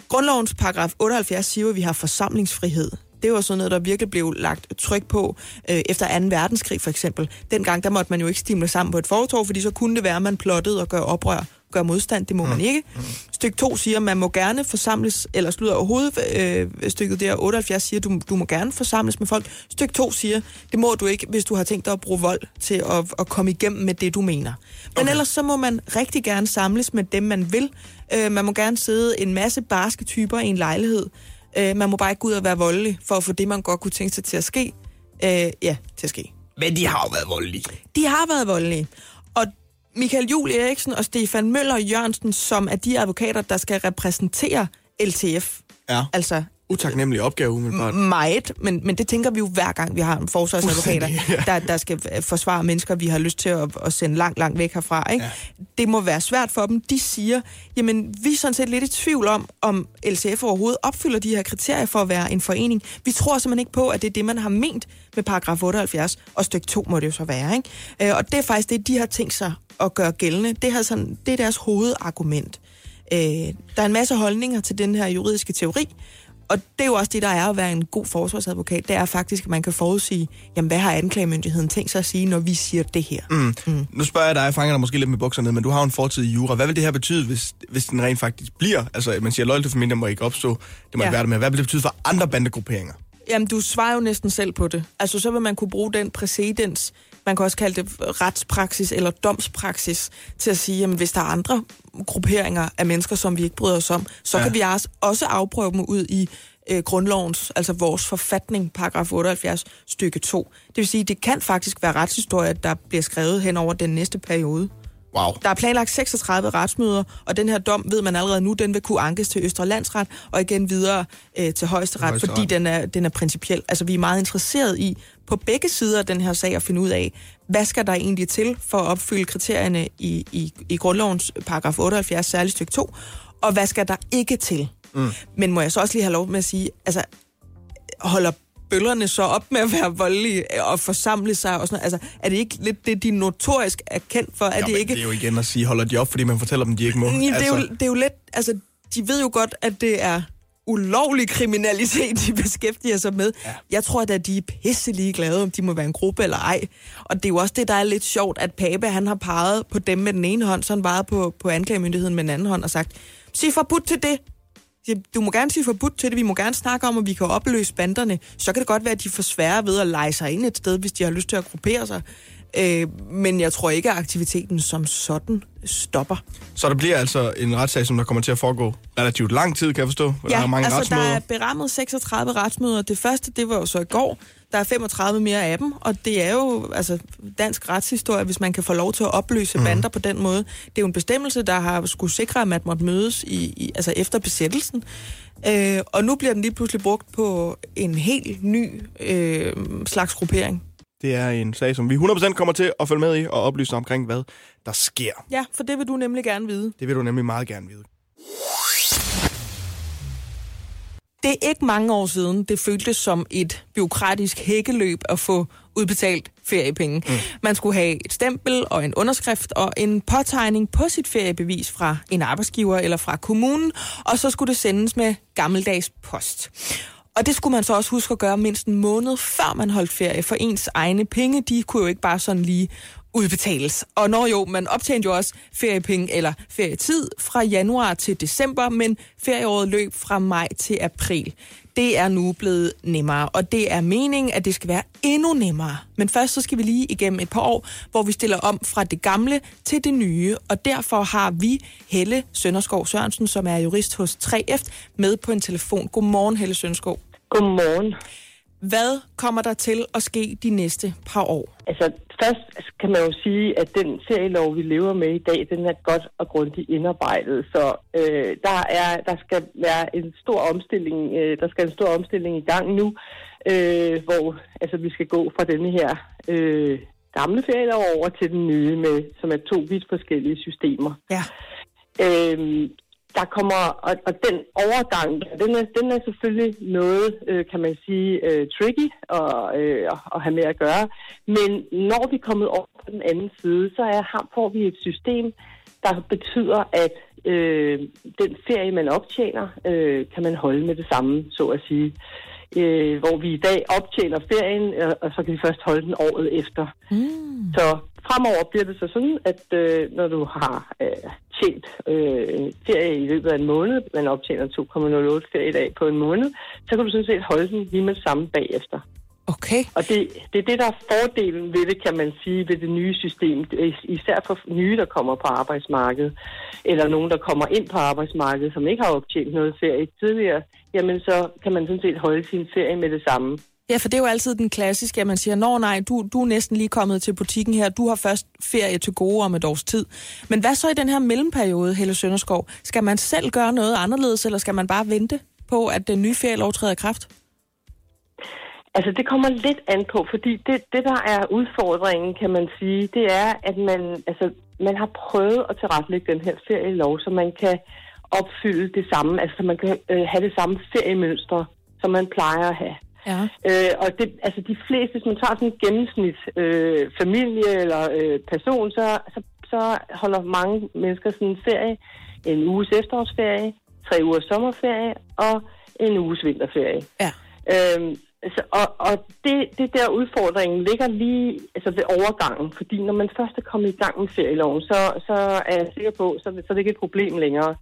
Grundlovens paragraf 78 siger, at vi har forsamlingsfrihed. Det var sådan noget, der virkelig blev lagt tryk på øh, efter 2. verdenskrig for eksempel. Dengang der måtte man jo ikke stimle sammen på et fortov, fordi så kunne det være, at man plottede og gør oprør, gøre modstand. Det må man ikke. Stykke 2 siger, at man må gerne forsamles, eller slutter overhovedet øh, stykket der 78 siger, at du, du må gerne forsamles med folk. Stykke 2 siger, det må du ikke, hvis du har tænkt dig at bruge vold til at, at komme igennem med det, du mener. Men okay. ellers så må man rigtig gerne samles med dem, man vil. Øh, man må gerne sidde en masse barske typer i en lejlighed. Øh, man må bare ikke gå ud og være voldelig, for at få det, man godt kunne tænke sig til at ske. Øh, ja, til at ske. Men de har jo været voldelige. De har været voldelige. Og Michael Jul Eriksen og Stefan Møller Jørgensen, som er de advokater, der skal repræsentere LTF. Ja. Altså Utaknemmelig opgave, umiddelbart. meget, men, men det tænker vi jo hver gang, vi har en forsvarsadvokater, Fuldstændig, der, der skal forsvare mennesker, vi har lyst til at, at sende langt, langt væk herfra. Ikke? Ja. Det må være svært for dem. De siger, jamen vi er sådan set lidt i tvivl om, om LCF overhovedet opfylder de her kriterier for at være en forening. Vi tror simpelthen ikke på, at det er det, man har ment med paragraf 78, og stykke 2 må det jo så være. Ikke? Øh, og det er faktisk det, de har tænkt sig at gøre gældende. Det, har sådan, det er deres hovedargument. Øh, der er en masse holdninger til den her juridiske teori, og det er jo også det, der er at være en god forsvarsadvokat. Det er faktisk, at man kan forudsige, jamen, hvad har anklagemyndigheden tænkt sig at sige, når vi siger det her? Mm. Mm. Nu spørger jeg dig, jeg fanger dig måske lidt med bukserne ned, men du har en fortid i jura. Hvad vil det her betyde, hvis, hvis den rent faktisk bliver? Altså, man siger, at familien må ikke opstå. Det må Ja. ikke være det med. Hvad vil det betyde for andre bandegrupperinger? Jamen, du svarer jo næsten selv på det. Altså, så vil man kunne bruge den præcedens, man kan også kalde det retspraksis eller domspraksis, til at sige, jamen, hvis der er andre grupperinger af mennesker, som vi ikke bryder os om, så Ja. kan vi også, også afprøve dem ud i øh, grundlovens, altså vores forfatning, paragraf 78, stykke 2. Det vil sige, det kan faktisk være retshistorie, der bliver skrevet hen over den næste periode. Wow. Der er planlagt 36 retsmøder, og den her dom, ved man allerede nu, den vil kunne ankes til Østre Landsret, og igen videre øh, til Højesteret, Højesteret. fordi den er, den er principiel. Altså, vi er meget interesseret i, på begge sider af den her sag, at finde ud af, hvad skal der egentlig til for at opfylde kriterierne i, i, i grundlovens paragraf 78, særligt stykke 2, og hvad skal der ikke til? Mm. Men må jeg så også lige have lov med at sige, altså, holder bøllerne så op med at være voldelige og forsamle sig og sådan noget? Altså, er det ikke lidt det, de notorisk er kendt for? Er Ja, det ikke... det er jo igen at sige, holder de op, fordi man fortæller dem, de ikke må. Ja, det, er jo, det er jo let, altså, de ved jo godt, at det er ulovlig kriminalitet, de beskæftiger sig med. Ja. Jeg tror at de er pisse glade, om de må være en gruppe eller ej. Og det er jo også det, der er lidt sjovt, at Pape, han har peget på dem med den ene hånd, så han bare på, på anklagemyndigheden med den anden hånd og sagt, sig forbudt til det. Du må gerne sige forbudt til det, vi må gerne snakke om, at vi kan opløse banderne. Så kan det godt være, at de får svære ved at lege sig ind et sted, hvis de har lyst til at gruppere sig. Øh, men jeg tror ikke, at aktiviteten som sådan stopper. Så der bliver altså en retssag, som der kommer til at foregå relativt lang tid, kan jeg forstå. hvor der er mange altså retsmøder. der er berammet 36 retsmøder. Det første, det var jo så i går. Der er 35 mere af dem, og det er jo altså, dansk retshistorie, hvis man kan få lov til at opløse mm. bander på den måde. Det er jo en bestemmelse, der har skulle sikre, at man måtte mødes i, i, altså efter besættelsen. Øh, og nu bliver den lige pludselig brugt på en helt ny øh, slags gruppering. Det er en sag, som vi 100% kommer til at følge med i og oplyse omkring, hvad der sker. Ja, for det vil du nemlig gerne vide. Det vil du nemlig meget gerne vide. Det er ikke mange år siden, det føltes som et byråkratisk hækkeløb at få udbetalt feriepenge. Mm. Man skulle have et stempel og en underskrift og en påtegning på sit feriebevis fra en arbejdsgiver eller fra kommunen, og så skulle det sendes med gammeldags post. Og det skulle man så også huske at gøre mindst en måned før man holdt ferie, for ens egne penge, de kunne jo ikke bare sådan lige udbetales. Og når jo, man optjente jo også feriepenge eller ferietid fra januar til december, men ferieåret løb fra maj til april. Det er nu blevet nemmere, og det er meningen, at det skal være endnu nemmere. Men først så skal vi lige igennem et par år, hvor vi stiller om fra det gamle til det nye, og derfor har vi Helle Sønderskov Sørensen, som er jurist hos 3F, med på en telefon. Godmorgen, Helle Sønderskov. Godmorgen. Hvad kommer der til at ske de næste par år? Altså, først kan man jo sige, at den serielov, vi lever med i dag, den er godt og grundigt indarbejdet. Så øh, der, er, der skal være en stor omstilling, øh, der skal en stor omstilling i gang nu, øh, hvor altså, vi skal gå fra denne her øh, gamle ferielov over til den nye, med, som er to vidt forskellige systemer. Ja. Øh, der kommer, og, og den overgang, den er, den er selvfølgelig noget, øh, kan man sige, øh, tricky at, øh, at have med at gøre. Men når vi er kommet over på den anden side, så er, her får vi et system, der betyder, at øh, den ferie, man optjener, øh, kan man holde med det samme, så at sige. Øh, hvor vi i dag optjener ferien, og, og så kan vi først holde den året efter. Mm. Så fremover bliver det så sådan, at øh, når du har øh, tjent øh, ferie i løbet af en måned, man optjener 2,08 feriedag på en måned, så kan du sådan set holde den lige med samme bagefter. Okay. Og det, det er det, der er fordelen ved det, kan man sige, ved det nye system. Især for nye, der kommer på arbejdsmarkedet, eller nogen, der kommer ind på arbejdsmarkedet, som ikke har optjent noget ferie tidligere, jamen så kan man sådan set holde sin ferie med det samme. Ja, for det er jo altid den klassiske, at man siger, nå nej, du, du er næsten lige kommet til butikken her, du har først ferie til gode om et års tid. Men hvad så i den her mellemperiode, Helle Sønderskov? Skal man selv gøre noget anderledes, eller skal man bare vente på, at den nye ferielov træder i kraft? Altså, det kommer lidt an på, fordi det, det, der er udfordringen, kan man sige, det er, at man, altså, man har prøvet at tilrettelægge den her ferielov, så man kan opfylde det samme, altså man kan øh, have det samme feriemønster, som man plejer at have. Ja. Øh, og det, altså de fleste, hvis man tager sådan en gennemsnit øh, familie eller øh, person, så, så, så holder mange mennesker sådan en ferie, en uges efterårsferie, tre ugers sommerferie og en uges vinterferie. Ja. Øhm, så, og og det, det der udfordringen ligger lige altså ved overgangen, fordi når man først er kommet i gang med ferieloven, så, så er jeg sikker på, så, så er det ikke et problem længere.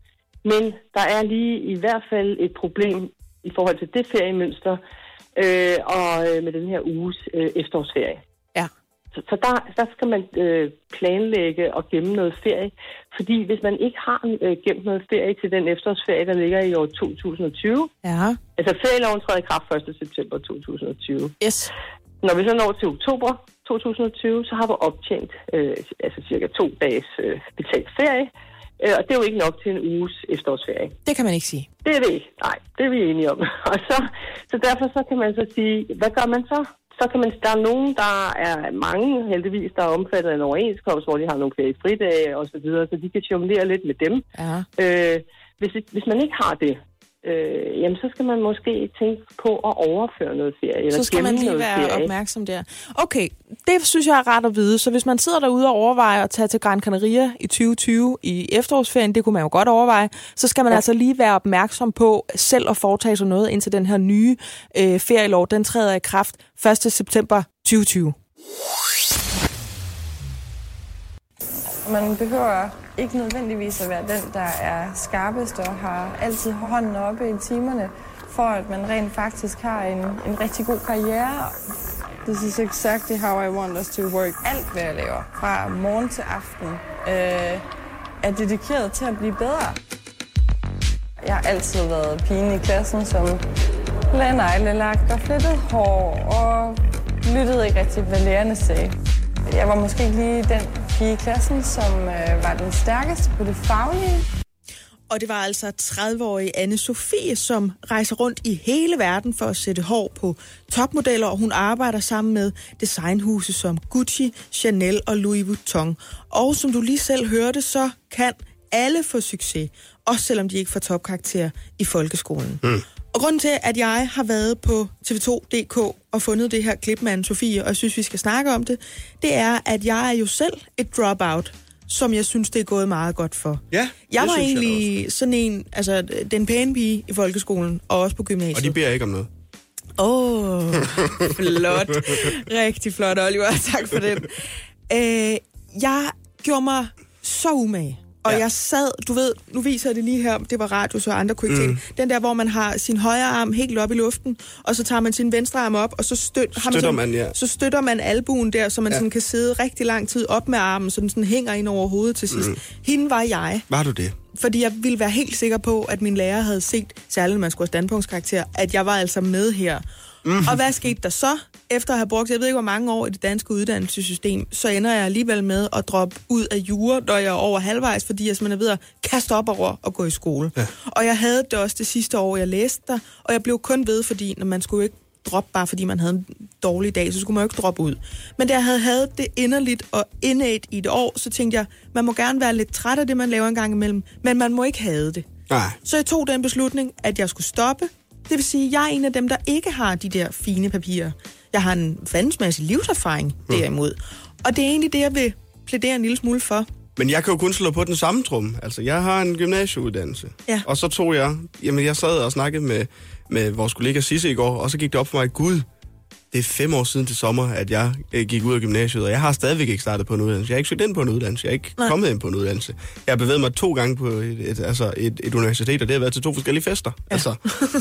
Men der er lige i hvert fald et problem i forhold til det feriemønster, øh, og øh, med den her uges øh, efterårsferie. Så, så der, der skal man øh, planlægge og gemme noget ferie, fordi hvis man ikke har øh, gemt noget ferie til den efterårsferie, der ligger i år 2020, Ja. altså ferieloven træder i kraft 1. september 2020. Yes. Når vi så når til oktober 2020, så har vi optjent øh, altså cirka to dages øh, betalt ferie, øh, og det er jo ikke nok til en uges efterårsferie. Det kan man ikke sige. Det er det ikke. Nej, det er vi enige om. Og så, så derfor så kan man så sige, hvad gør man så? Så kan man, der er nogen, der er mange heldigvis, der er omfattet af en overenskomst, hvor de har nogle flere fridage og så videre, så de kan jonglere lidt med dem. Ja. Øh, hvis, hvis man ikke har det, øh, jamen så skal man måske tænke på at overføre noget ferie. Eller Så skal man lige være ferie. opmærksom der. Okay, det synes jeg er rart at vide. Så hvis man sidder derude og overvejer at tage til Gran Canaria i 2020 i efterårsferien, det kunne man jo godt overveje, så skal man ja. altså lige være opmærksom på selv at foretage sig noget indtil den her nye øh, ferielov, den træder i kraft 1. september 2020. Man behøver ikke nødvendigvis at være den, der er skarpest og har altid hånden oppe i timerne, for at man rent faktisk har en, en rigtig god karriere. This is exactly how I want us to work. Alt, hvad jeg laver, fra morgen til aften, øh, er dedikeret til at blive bedre. Jeg har altid været pigen i klassen, som lagde neglelagt og flettede hår og lyttede ikke rigtig, hvad lærerne sagde. Jeg var måske ikke lige den pige i klassen, som øh, var den stærkeste på det faglige. Og det var altså 30-årige anne Sofie, som rejser rundt i hele verden for at sætte hår på topmodeller, og hun arbejder sammen med designhuse som Gucci, Chanel og Louis Vuitton. Og som du lige selv hørte, så kan alle få succes. også selvom de ikke får topkarakter i folkeskolen. Mm. Og grunden til, at jeg har været på tv2.dk og fundet det her klip med Anne-Sophie, og jeg synes, vi skal snakke om det, det er, at jeg er jo selv et dropout, som jeg synes, det er gået meget godt for. Ja, Jeg det var synes jeg da egentlig sådan en, altså den pæne pige i folkeskolen, og også på gymnasiet. Og de beder ikke om noget. Åh, oh, flot. Rigtig flot, Oliver. Tak for den. Øh, jeg gjorde mig så umage. Og Ja. jeg sad, du ved, nu viser jeg det lige her, det var radio, så andre kunne ikke mm. Den der, hvor man har sin højre arm helt op i luften, og så tager man sin venstre arm op, og så, støt, har Støtter sådan, man, ja. så støtter man albuen der, så man ja. sådan kan sidde rigtig lang tid op med armen, så den sådan hænger ind over hovedet til sidst. Mm. Hende var jeg Var du det? fordi jeg ville være helt sikker på, at min lærer havde set, særligt når man skulle have standpunktskarakter, at jeg var altså med her. Mm. Og hvad skete der så? Efter at have brugt, jeg ved ikke hvor mange år i det danske uddannelsessystem, så ender jeg alligevel med at droppe ud af jura, når jeg er over halvvejs, fordi jeg simpelthen er ved at kaste op over og gå i skole. Ja. Og jeg havde det også det sidste år, jeg læste der, og jeg blev kun ved, fordi når man skulle ikke droppe bare fordi man havde en dårlig dag, så skulle man jo ikke droppe ud. Men da jeg havde havde det inderligt og innate i et år, så tænkte jeg, man må gerne være lidt træt af det, man laver en gang imellem, men man må ikke have det. Nej. Så jeg tog den beslutning, at jeg skulle stoppe. Det vil sige, at jeg er en af dem, der ikke har de der fine papirer. Jeg har en fandens masse livserfaring derimod. Og det er egentlig det, jeg vil plædere en lille smule for. Men jeg kan jo kun slå på den samme trum. Altså, jeg har en gymnasieuddannelse. Ja. Og så tog jeg... Jamen, jeg sad og snakkede med, med vores kollega Sisse i går, og så gik det op for mig, Gud, det er fem år siden til sommer, at jeg øh, gik ud af gymnasiet, og jeg har stadigvæk ikke startet på en uddannelse. Jeg har ikke søgt ind på en uddannelse. Jeg er ikke Nej. Kommet ind på en uddannelse. Jeg har bevæget mig to gange på et, et, altså et, et universitet, og det har været til to forskellige fester. Ja. Altså,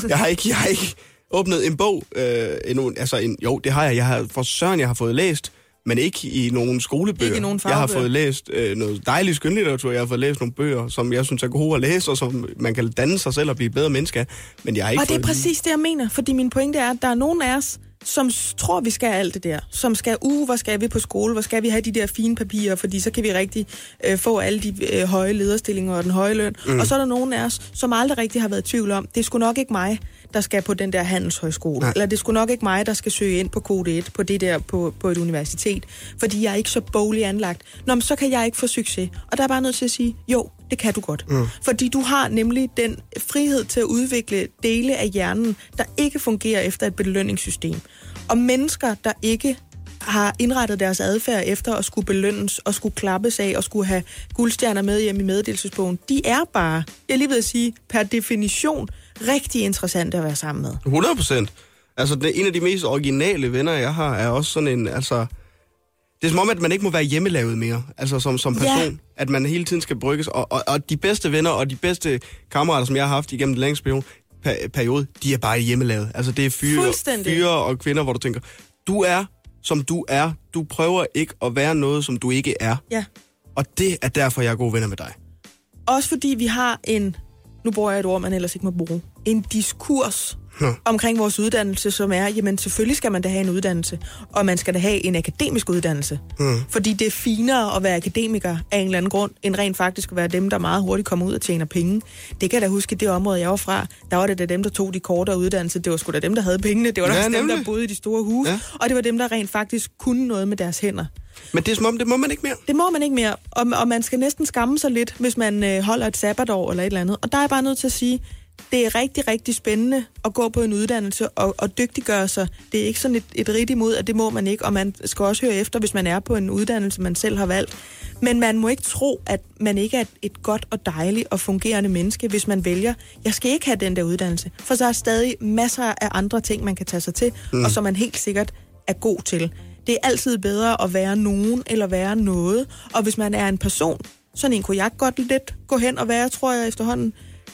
jeg har ikke, jeg har ikke åbnet en bog øh, endnu. Altså, en, jo, det har jeg. Jeg har for søren, jeg har fået læst, men ikke i nogen skolebøger. Ikke i nogen jeg har fået læst øh, noget dejlig skønlitteratur. Jeg har fået læst nogle bøger, som jeg synes er gode at læse, og som man kan danne sig selv og blive bedre menneske af. Men jeg har ikke Og det er præcis det, jeg mener. Fordi min pointe er, at der er nogen af os, som tror, vi skal alt det der. Som skal, uh, hvor skal vi på skole? Hvor skal vi have de der fine papirer? Fordi så kan vi rigtig øh, få alle de øh, høje lederstillinger og den høje løn. Mm. Og så er der nogen af os, som aldrig rigtig har været i tvivl om, det er sgu nok ikke mig, der skal på den der handelshøjskole. Nej. Eller det sgu nok ikke mig, der skal søge ind på kode 1, på det der på, på et universitet. Fordi jeg er ikke så boglig anlagt. Nå, men så kan jeg ikke få succes. Og der er bare nødt til at sige, jo, det kan du godt. Mm. Fordi du har nemlig den frihed til at udvikle dele af hjernen, der ikke fungerer efter et belønningssystem. Og mennesker, der ikke har indrettet deres adfærd efter at skulle belønnes og skulle klappes af og skulle have guldstjerner med hjem i meddelelsesbogen, de er bare, jeg lige ved at sige, per definition rigtig interessante at være sammen med. 100 procent. Altså, det, en af de mest originale venner, jeg har, er også sådan en, altså... Det er som om, at man ikke må være hjemmelavet mere, altså som, som Ja. person. At man hele tiden skal brygges. Og, og, og de bedste venner og de bedste kammerater, som jeg har haft igennem den længste periode, per, periode de er bare hjemmelavet. Altså, det er fyre, fyre og kvinder, hvor du tænker, du er, som du er. Du prøver ikke at være noget, som du ikke er. Ja. Og det er derfor, jeg er gode venner med dig. Også fordi vi har en, nu bruger jeg et ord, man ellers ikke må bruge, en diskurs Omkring vores uddannelse, som er, jamen selvfølgelig skal man da have en uddannelse, og man skal da have en akademisk uddannelse. Hmm. Fordi det er finere at være akademiker af en eller anden grund, end rent faktisk at være dem, der meget hurtigt kommer ud og tjener penge. Det kan jeg da huske, det område, jeg var fra, der var det da dem, der tog de kortere uddannelser. Det var sgu da dem, der havde pengene. Det var da Ja, også dem, der nemlig. boede i de store huse. Ja. Ja. Og det var dem, der rent faktisk kunne noget med deres hænder. Men det er som om, det må man ikke mere. Det må man ikke mere, og, og man skal næsten skamme sig lidt, hvis man øh, holder et sabbatår eller et eller andet. Og der er jeg bare nødt til at sige, det er rigtig, rigtig spændende at gå på en uddannelse og, og dygtiggøre sig. Det er ikke sådan et, et rigtigt imod, at det må man ikke, og man skal også høre efter, hvis man er på en uddannelse, man selv har valgt. Men man må ikke tro, at man ikke er et, godt og dejligt og fungerende menneske, hvis man vælger, jeg skal ikke have den der uddannelse. For så er stadig masser af andre ting, man kan tage sig til, mm. og som man helt sikkert er god til. Det er altid bedre at være nogen eller være noget. Og hvis man er en person, sådan en kunne jeg godt lidt gå hen og være, tror jeg efterhånden,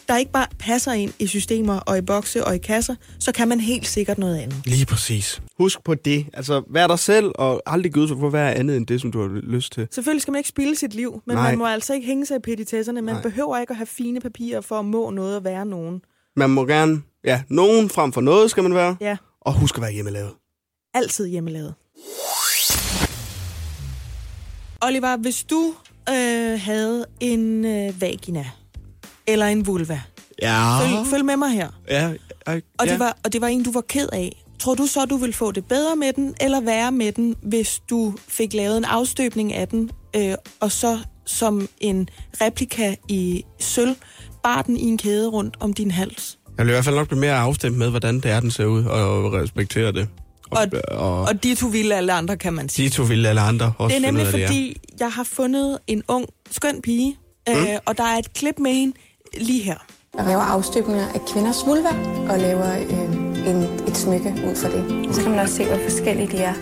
der ikke bare passer ind i systemer og i bokse og i kasser, så kan man helt sikkert noget andet. Lige præcis. Husk på det. Altså, vær dig selv, og aldrig ud for at være andet end det, som du har lyst til. Selvfølgelig skal man ikke spille sit liv, men Nej. man må altså ikke hænge sig i petitesserne. Man Nej. behøver ikke at have fine papirer for at må noget og være nogen. Man må gerne, ja, nogen frem for noget skal man være. Ja, Og husk at være hjemmelavet. altid hjemmelavet. Oliver, hvis du øh, havde en øh, vagina eller en vulva, Ja. følg, følg med mig her. Ja, ja, Og, det var, og det var en, du var ked af. Tror du så, du ville få det bedre med den, eller værre med den, hvis du fik lavet en afstøbning af den, øh, og så som en replika i sølv bar den i en kæde rundt om din hals. Jeg vil i hvert fald nok blive mere afstemt med, hvordan det er, den ser ud, og respektere det. Og, og, og de to ville alle andre, kan man sige. de to ville alle andre også Det er nemlig af, fordi, jeg har fundet en ung, skøn pige, mm. øh, og der er et klip med hende lige her. Jeg laver afstøbninger af kvinders vulva og laver øh, en, et smykke ud fra det. Så kan man også se, hvor forskellige de er.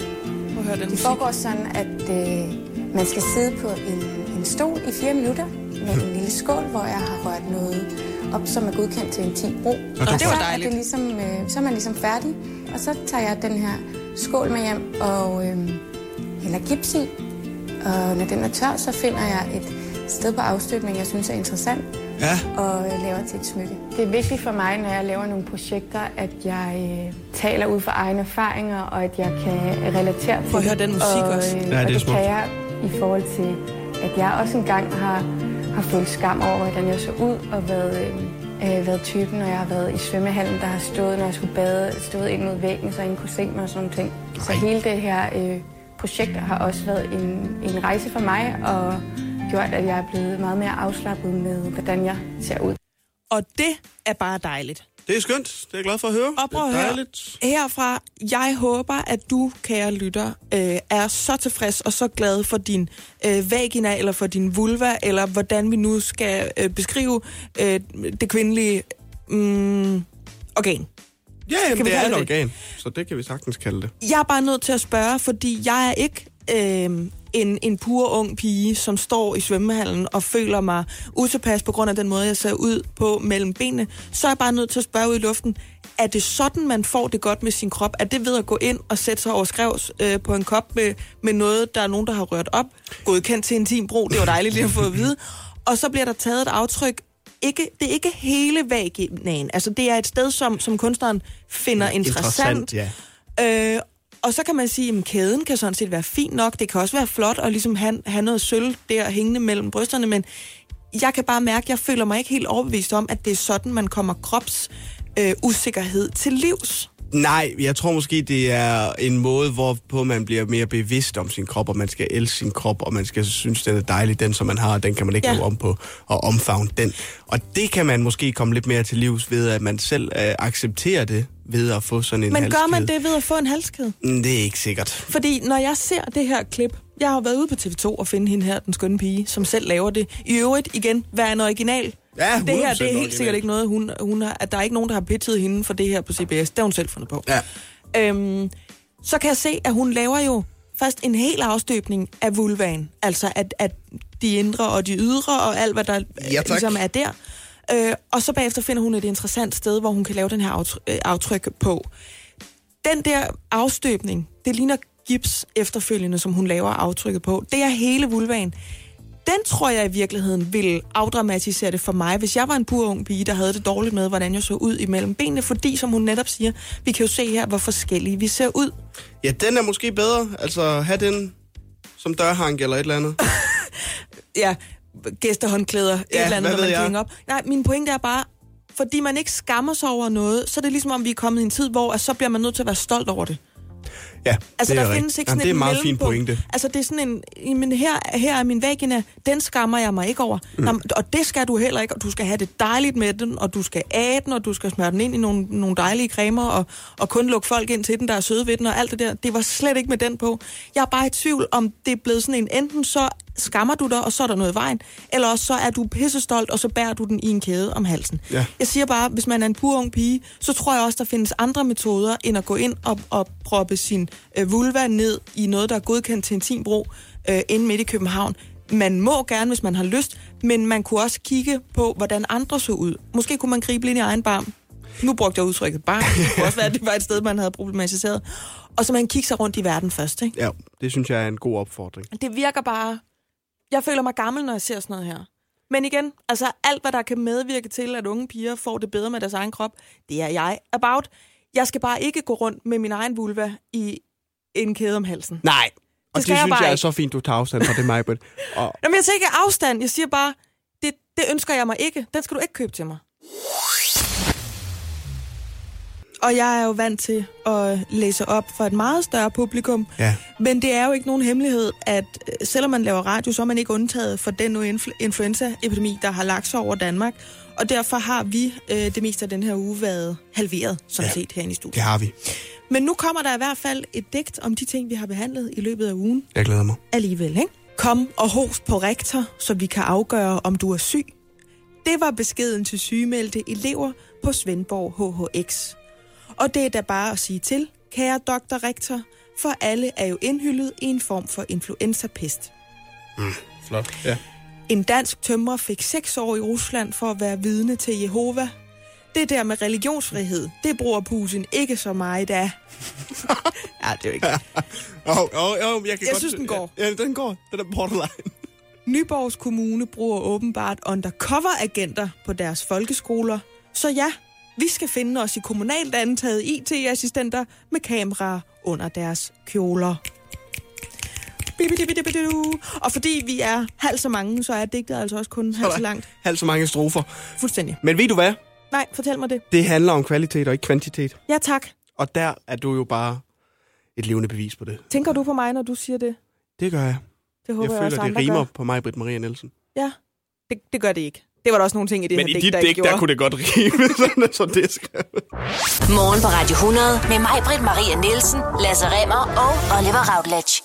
Høre den Det foregår sådan, at øh, man skal sidde på en, en stol i fire minutter med en lille skål, hvor jeg har rørt noget op, som er godkendt til en 10 brug. Og det var så er, dejligt. det ligesom, øh, så er man ligesom færdig, og så tager jeg den her skål med hjem og øh, hælder gips i. Og når den er tør, så finder jeg et sted på afstøbning, jeg synes er interessant, Ja. og øh, laver til et smykke. Det er vigtigt for mig, når jeg laver nogle projekter, at jeg øh, taler ud fra egne erfaringer, og at jeg kan relatere til Prøv at høre det. den musik og, også. Øh, Ja, og det er det smukt. kan jeg i forhold til, at jeg også engang har, har følt skam over, hvordan jeg så ud, og været, øh, øh, været typen, når jeg har været i svømmehallen, der har stået, når jeg skulle bade, stået ind mod væggen, så ingen kunne se mig og sådan nogle ting. Så hele det her øh, projekt har også været en, en rejse for mig, og gjort, at jeg er blevet meget mere afslappet med, hvordan jeg ser ud. Og det er bare dejligt. Det er skønt. Det er jeg glad for at høre. Og prøv at høre, dejligt. herfra, jeg håber, at du, kære lytter, øh, er så tilfreds og så glad for din øh, vagina, eller for din vulva, eller hvordan vi nu skal øh, beskrive øh, det kvindelige mm, organ. Ja, jamen, det er et det? organ, så det kan vi sagtens kalde det. Jeg er bare nødt til at spørge, fordi jeg er ikke øh, en, en pur ung pige, som står i svømmehallen og føler mig utilpas på grund af den måde, jeg ser ud på mellem benene. Så er jeg bare nødt til at spørge ud i luften, er det sådan, man får det godt med sin krop? Er det ved at gå ind og sætte sig over skrevs øh, på en kop med, med noget, der er nogen, der har rørt op? Godkendt til intim brug, det var dejligt lige at få at vide. Og så bliver der taget et aftryk ikke, det er ikke hele vaginaen. Altså, det er et sted, som, som kunstneren finder interessant. ja. Øh, og så kan man sige, at kæden kan sådan set være fin nok. Det kan også være flot at ligesom have, have noget sølv der hængende mellem brysterne, men jeg kan bare mærke, at jeg føler mig ikke helt overbevist om, at det er sådan, man kommer krops øh, usikkerhed til livs. Nej, jeg tror måske, det er en måde, hvorpå man bliver mere bevidst om sin krop, og man skal elske sin krop, og man skal synes, den er dejlig, den som man har, og den kan man ikke Ja. om på, og omfavne den. Og det kan man måske komme lidt mere til livs ved, at man selv øh, accepterer det, ved at få sådan en Men gør man halskæde. det ved at få en halskæde? Mm, Det er ikke sikkert. Fordi når jeg ser det her klip, jeg har været ude på TV2 og finde hende her, den skønne pige, som selv laver det. I øvrigt, igen, hvad er en original? Ja, det her, 100% det er helt sikkert ikke noget, hun, hun har, at der er ikke nogen, der har pitchet hende for det her på CBS. Det har hun selv fundet på. Ja. Øhm, så kan jeg se, at hun laver jo først en hel afstøbning af vulvaen. Altså at, at de indre og de ydre og alt, hvad der Ja, øh, tak. ligesom er der. Øh, og så bagefter finder hun et interessant sted, hvor hun kan lave den her aftryk, øh, aftryk på. Den der afstøbning, det ligner gips efterfølgende, som hun laver aftrykket på. Det er hele vulvaen. Den tror jeg i virkeligheden ville afdramatisere det for mig, hvis jeg var en pur ung pige, der havde det dårligt med, hvordan jeg så ud imellem benene. Fordi, som hun netop siger, vi kan jo se her, hvor forskellige vi ser ud. Ja, den er måske bedre. Altså, have den som dørhank eller et eller andet. Ja, gæstehåndklæder, et Ja, eller andet, når man jeg? op. Nej, min pointe er bare, fordi man ikke skammer sig over noget, så er det ligesom om, vi er kommet i en tid, hvor at så bliver man nødt til at være stolt over det. Ja, Altså, det er der findes ikke Jamen, sådan det er en meget fin pointe. Altså, det er sådan en... Men her, her er min vagina, den skammer jeg mig ikke over. Mm. Nå, og det skal du heller ikke, og du skal have det dejligt med den, og du skal æde den, og du skal smøre den ind i nogle, nogle dejlige cremer, og, og kun lukke folk ind til den, der er søde ved den, og alt det der. Det var slet ikke med den på. Jeg er bare i tvivl, om det er blevet sådan en, enten så skammer du dig, og så er der noget i vejen, eller også så er du pissestolt, og så bærer du den i en kæde om halsen. Ja. Jeg siger bare, hvis man er en pur ung pige, så tror jeg også, der findes andre metoder, end at gå ind og, og proppe sin øh, vulva ned i noget, der er godkendt til intimbrug øh, inde midt i København. Man må gerne, hvis man har lyst, men man kunne også kigge på, hvordan andre så ud. Måske kunne man gribe lidt i egen barm. Nu brugte jeg udtrykket barm. Det kunne også være, at det var et sted, man havde problematiseret. Og så man kigge sig rundt i verden først. Ikke? Ja, det synes jeg er en god opfordring. Det virker bare... Jeg føler mig gammel, når jeg ser sådan noget her. Men igen, altså alt, hvad der kan medvirke til, at unge piger får det bedre med deres egen krop, det er jeg about. Jeg skal bare ikke gå rundt med min egen vulva i en kæde om halsen. Nej, og det, det jeg synes bare jeg er så fint, du tager afstand fra det, Majbert. Og Nå, men jeg siger ikke afstand. Jeg siger bare, det, det ønsker jeg mig ikke. Den skal du ikke købe til mig. Og jeg er jo vant til at læse op for et meget større publikum. Ja. Men det er jo ikke nogen hemmelighed, at øh, selvom man laver radio, så er man ikke undtaget for den nu influ- influenzaepidemi, der har lagt sig over Danmark. Og derfor har vi øh, det meste af den her uge været halveret, som ja. Ja. set herinde i studiet. Det har vi. Men nu kommer der i hvert fald et digt om de ting, vi har behandlet i løbet af ugen Jeg glæder mig. alligevel, ikke? Kom og host på rektor, så vi kan afgøre, om du er syg. Det var beskeden til sygemeldte elever på Svendborg HHX. Og det er da bare at sige til, kære doktor rektor, for alle er jo indhyllet i en form for influenza-pest. Flot. Ja. En dansk tømrer fik seks år i Rusland for at være vidne til Jehova. Det der med religionsfrihed, det bruger Putin ikke så meget af. ja, det er jo ikke. Oh, oh, oh, jeg kan Jeg godt... synes, den går. Ja, ja, den går. Den er borderline. Nyborgs Kommune bruger åbenbart undercover-agenter på deres folkeskoler. Så ja, vi skal finde os i kommunalt antaget IT-assistenter med kameraer under deres kjoler. Og fordi vi er halvt så mange, så er digtet altså også kun halvt så langt. Halvt så mange strofer. Fuldstændig. Men ved du hvad? Nej, fortæl mig det. Det handler om kvalitet og ikke kvantitet. Ja, tak. Og der er du jo bare et levende bevis på det. Tænker du på mig, når du siger det? Det gør jeg. Det håber Jeg jeg, også, føler, det andre rimer gør. på mig, Britt Maria Nielsen. Ja, det, det gør det ikke. Det var der også nogle ting i det Men her i digt, dit der digt, der kunne det godt rime, sådan som det skrevet. Morgen på Radio 100 med mig, Britt Maria Nielsen, Lasse Remmer og Oliver Routledge.